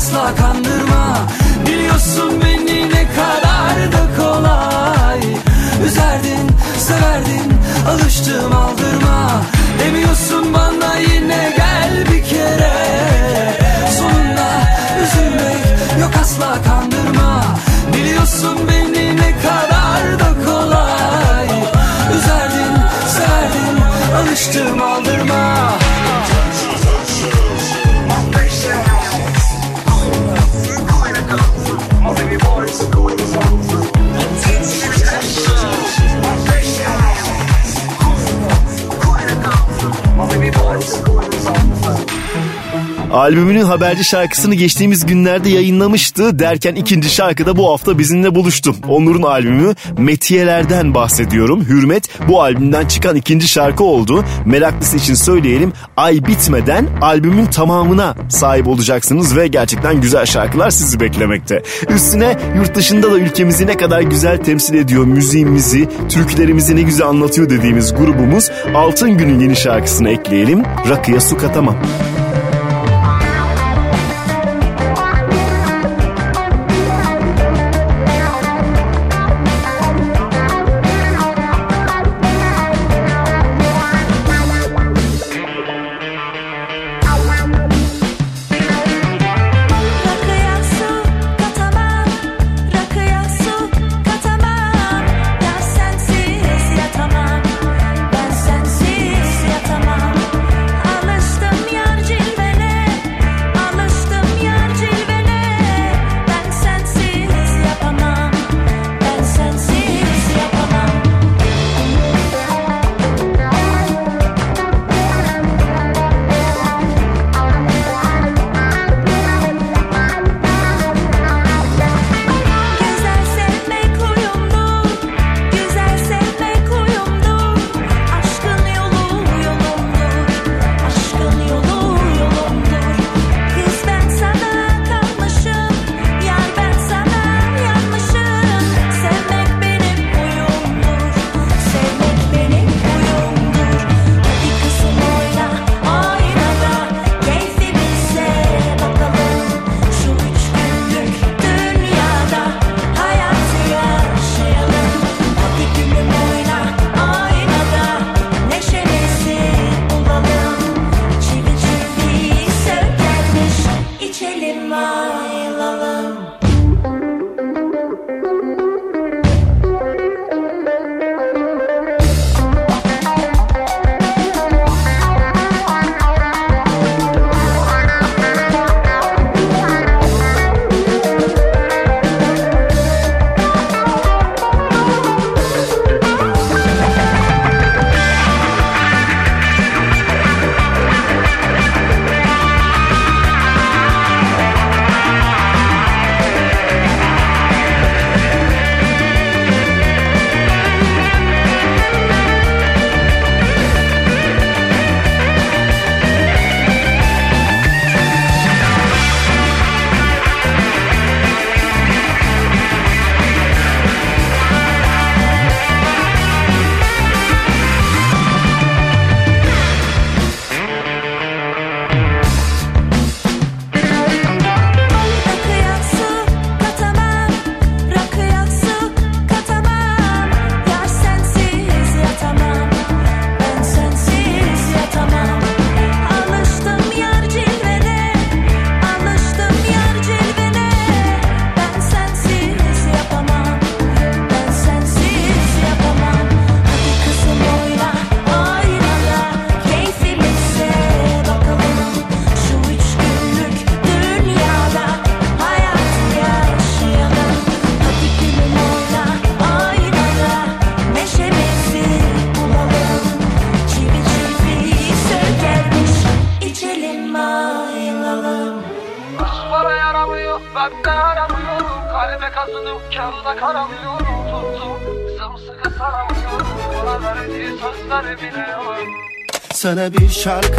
asla kandırma. Biliyorsun beni ne kadar da kolay. Üzerdin, severdin, alıştım aldırma. Demiyorsun bana yine gel bir kere. Sonunda üzülmek yok asla kandırma. Biliyorsun beni ne kadar da kolay. Üzerdin, severdin, alıştım aldırma Albümünün haberci şarkısını geçtiğimiz günlerde yayınlamıştı derken ikinci şarkıda bu hafta bizimle buluştu. Onur'un albümü Metiyelerden bahsediyorum. Hürmet bu albümden çıkan ikinci şarkı oldu. Meraklısı için söyleyelim ay bitmeden albümün tamamına sahip olacaksınız ve gerçekten güzel şarkılar sizi beklemekte. Üstüne yurt dışında da ülkemizi ne kadar güzel temsil ediyor müziğimizi, türkülerimizi ne güzel anlatıyor dediğimiz grubumuz Altın Gün'ün yeni şarkısını ekleyelim. Rakıya su katamam. Sana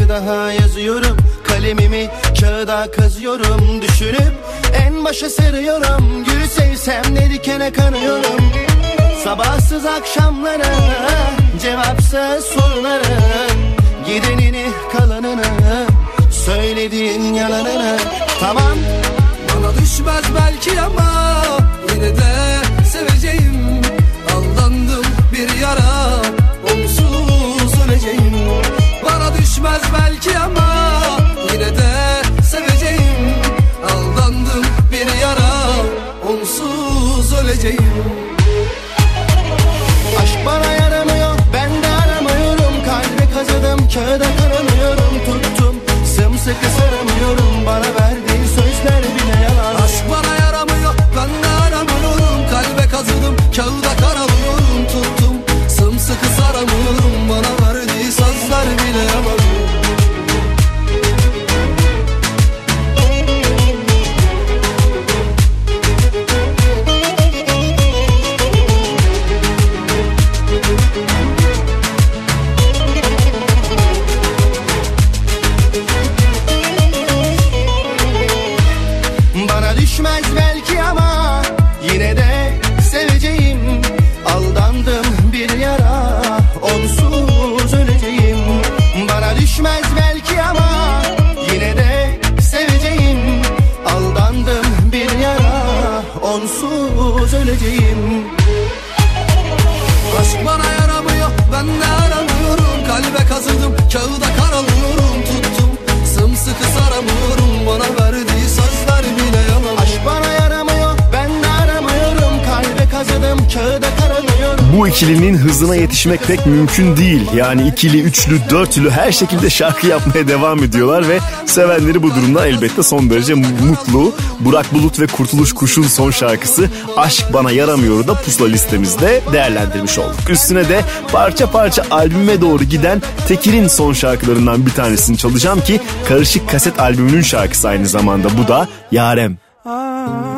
yetişmek pek mümkün değil. Yani ikili, üçlü, dörtlü her şekilde şarkı yapmaya devam ediyorlar ve sevenleri bu durumda elbette son derece mutlu. Burak Bulut ve Kurtuluş Kuş'un son şarkısı Aşk Bana Yaramıyor'u da pusula listemizde değerlendirmiş olduk. Üstüne de parça parça albüme doğru giden Tekir'in son şarkılarından bir tanesini çalacağım ki Karışık Kaset albümünün şarkısı aynı zamanda bu da Yarem. Beni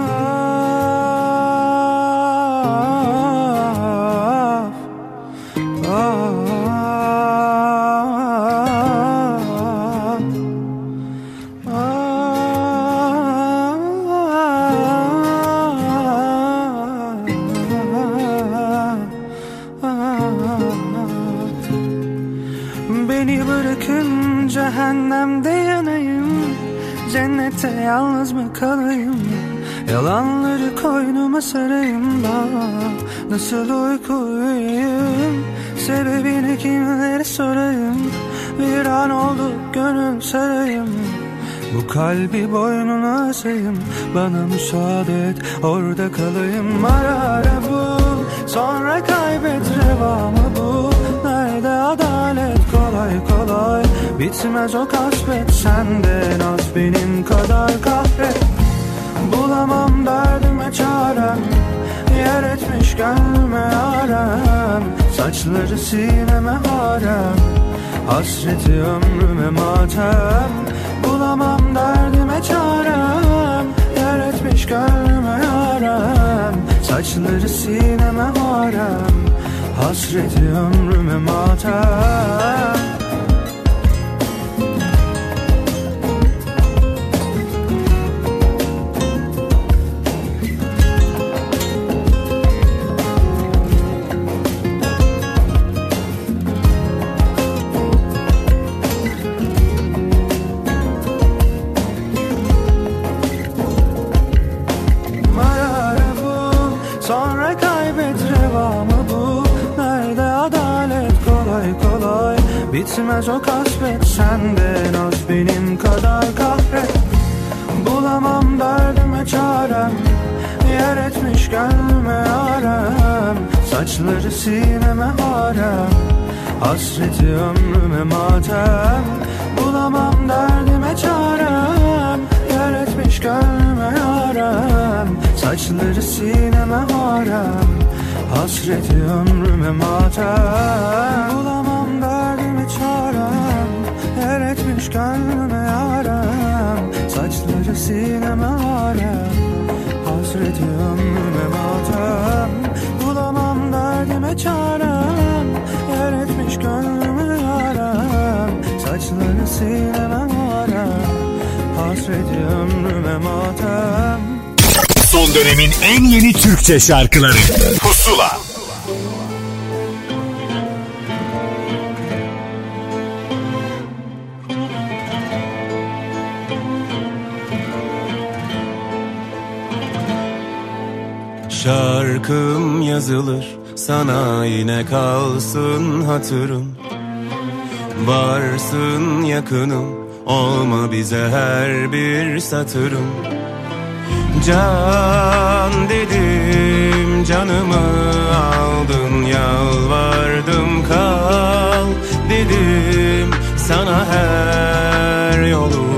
yalnız mı kalayım? Yalanları koynuma sarayım da Nasıl uyku uyuyayım Sebebini kimlere sorayım? Bir an oldu gönül sarayım. Bu kalbi boynuna asayım. Bana müsaade et orada kalayım. Ara ara bul sonra kaybet revamı bu? Nerede adalet kolay kolay. Bitmez o kasvet senden az benim kadar kahret. Bulamam derdime çarem Yer etmiş gönlüme yarem Saçları sineme harem Hasreti ömrüme matem. Bulamam derdime çarem Yer etmiş gönlüme yarem Saçları sineme harem Hasreti ömrüme matem Bitmez o kasvet senden az benim kadar kahret. Bulamam derdime çarem Yer etmiş gönlüme yarem Saçları sineme harem Hasreti ömrüme matem. Bulamam derdime çarem Yer etmiş gönlüme yarem Saçları sineme harem Hasreti ömrüme matem. Bulamam Etmiş gönlüme yarem Saçları sineme harem Hasreti ömrüme matem Bulamam derdime çarem. Yer etmiş gönlüme yarem Saçları sineme harem Hasreti ömrüme matem Son dönemin en yeni Türkçe şarkıları şarkım yazılır Sana yine kalsın hatırım. Varsın yakınım Olma bize her bir satırım. Can dedim canımı aldın Yalvardım kal dedim. Sana her yolu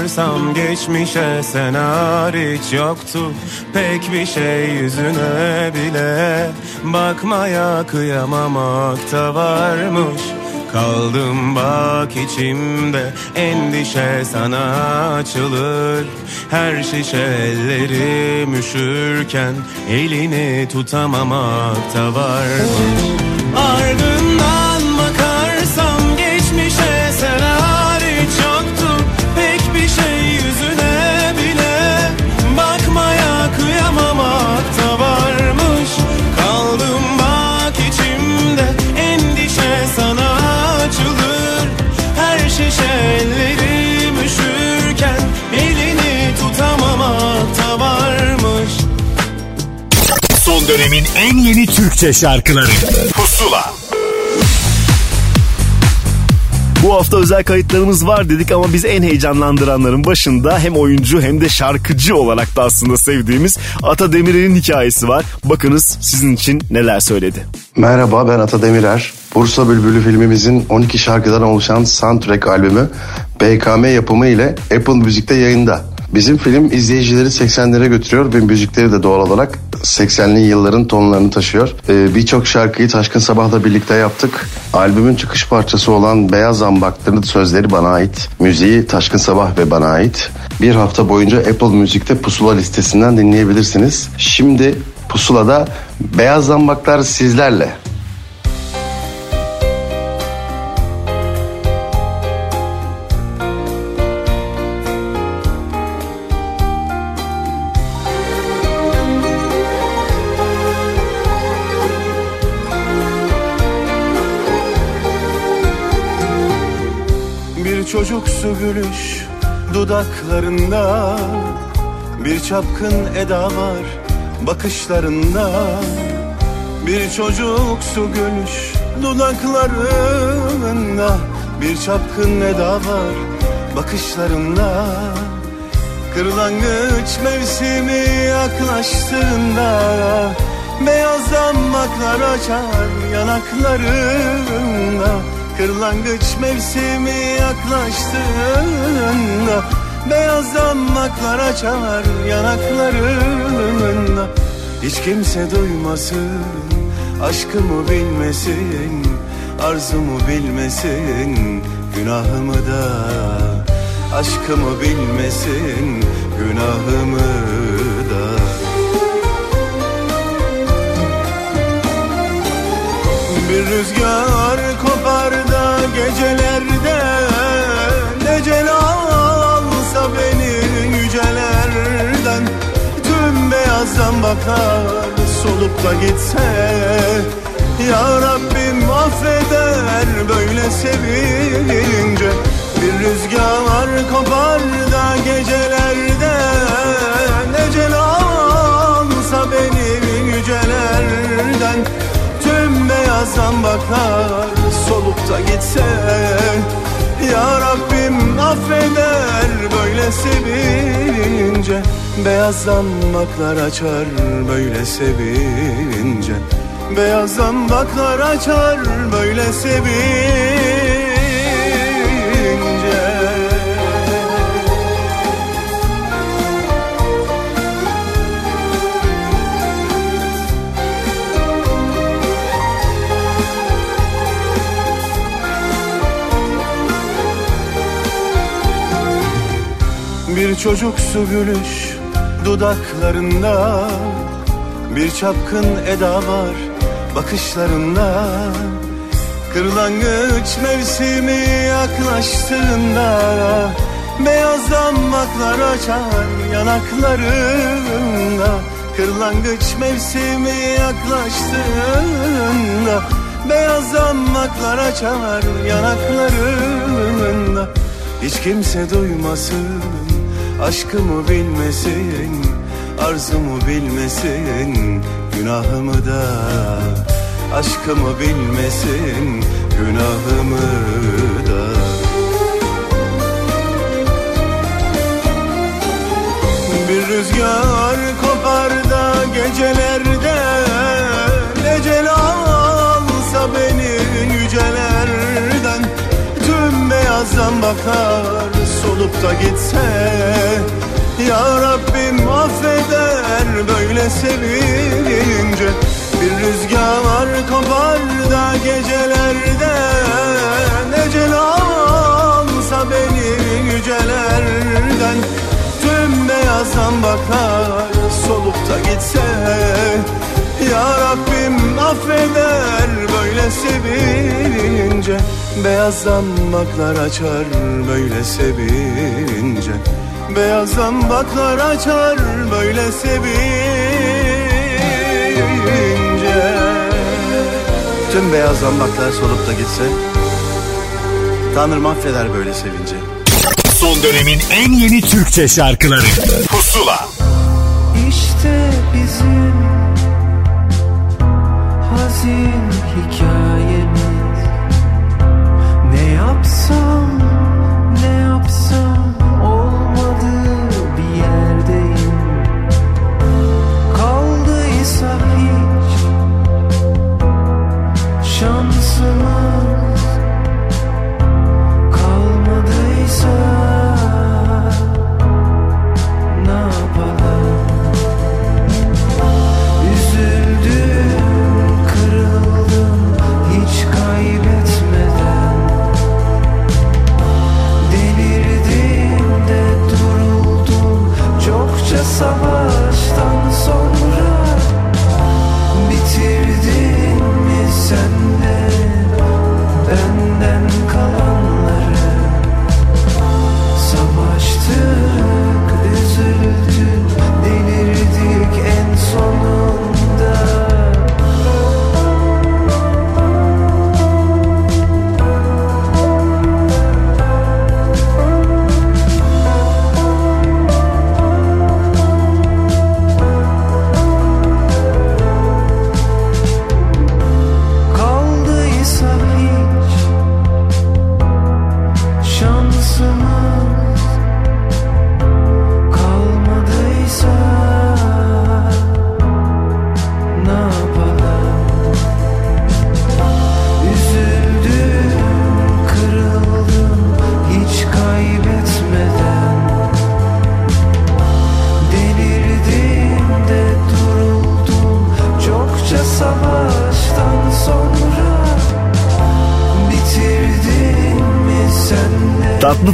bakarsam geçmişe sen hariç yoktu Pek bir şey yüzüne bile bakmaya kıyamamak da varmış. Kaldım bak içimde endişe sana açılır. Her şişe ellerim üşürken elini tutamamak da varmış. Ardından dönemin en yeni Türkçe şarkıları Pusula Bu hafta özel kayıtlarımız var dedik ama biz en heyecanlandıranların başında hem oyuncu hem de şarkıcı olarak da aslında sevdiğimiz Ata Demirer'in hikayesi var. Bakınız sizin için neler söyledi. Merhaba ben Ata Demirer. Bursa Bülbülü filmimizin 12 şarkıdan oluşan soundtrack albümü BKM yapımı ile Apple Müzik'te yayında. Bizim film izleyicileri 80'lere götürüyor ve müzikleri de doğal olarak 80'li yılların tonlarını taşıyor. Ee, Birçok şarkıyı Taşkın Sabah'la birlikte yaptık. Albümün çıkış parçası olan Beyaz Zambakların sözleri bana ait. Müziği Taşkın Sabah ve bana ait. Bir hafta boyunca Apple Müzik'te Pusula listesinden dinleyebilirsiniz. Şimdi Pusula'da Beyaz Zambaklar sizlerle. Çocuksu gülüş dudaklarında. Bir çapkın eda var bakışlarında. Bir çocuksu gülüş dudaklarında. Bir çapkın eda var bakışlarında. Kırlangıç mevsimi yaklaştığında Beyaz damaklar açar yanaklarında Kırlangıç mevsimi yaklaştığında Beyaz damaklar açar yanaklarında. Hiç kimse duymasın Aşkımı bilmesin Arzumu bilmesin Günahımı da. Aşkımı bilmesin Günahımı Bir rüzgar kopar da gecelerde Ne celalsa beni yücelerden. Tüm beyazdan bakar solup da gitse. Ya Rabbim affeder böyle sevince Bir rüzgar kopar da gecelerde Ne celalsa beni yücelerden. Beyazdan bakar solup da gitse. Ya Rabbim affeder böyle sevince. Beyazdan baklar açar böyle sevince. Beyazdan baklar açar böyle sevince Bir çocuksu gülüş dudaklarında. Bir çapkın eda var bakışlarında. Kırlangıç mevsimi yaklaştığında Beyaz damaklar açar yanaklarında. Kırlangıç mevsimi yaklaştığında Beyaz damaklar açar yanaklarında. Hiç kimse duymasın Aşkımı bilmesin Arzumu bilmesin Günahımı da. Aşkımı bilmesin Günahımı da. Bir rüzgar kopar da gecelerde Ecel alsa beni yücelerden. Tüm beyazdan bakar solup da gitse Ya Rabbim affeder böyle sevince Bir rüzgar kopar da gecelerde Ecel alsa beni yücelerden. Tüm beyazdan bakar solup da gitse Ya Rabbim affeder böyle sevince Beyazdan baklar açar böyle sevince. Beyazdan baklar açar böyle sevince. Tüm beyaz zambaklar solup da gitse Tanrım affeder böyle sevince. Son dönemin en yeni Türkçe şarkıları. Pusula. İşte bizim hazin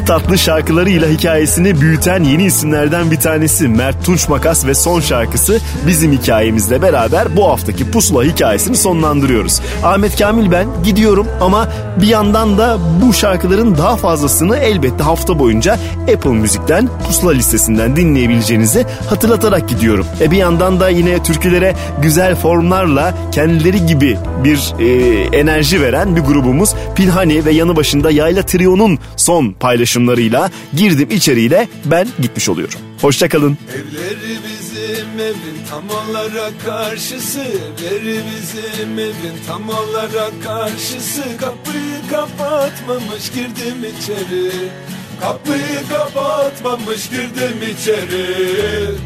tatlı şarkılarıyla hikayesini büyüten yeni isimlerden bir tanesi Mert Tunç Makas ve son şarkısı bizim hikayemizle beraber bu haftaki pusula hikayesini sonlandırıyoruz. Ahmet Kamil ben gidiyorum ama bir yandan da bu şarkıların daha fazlasını elbette hafta boyunca Apple Müzik'ten pusula listesinden dinleyebileceğinizi hatırlatarak gidiyorum. E bir yandan da yine türkülere güzel formlarla kendileri gibi bir e, enerji veren bir grubumuz Pinhani ve yanı başında Yayla Trio'nun son paylaşımlarıyla girdim içeriğiyle ben gitmiş oluyorum. Hoşçakalın. Evleri bizim evin tam olarak karşısı Evleri bizim evin tam olarak karşısı Kapıyı kapatmamış girdim içeri Kapıyı kapatmamış girdim içeri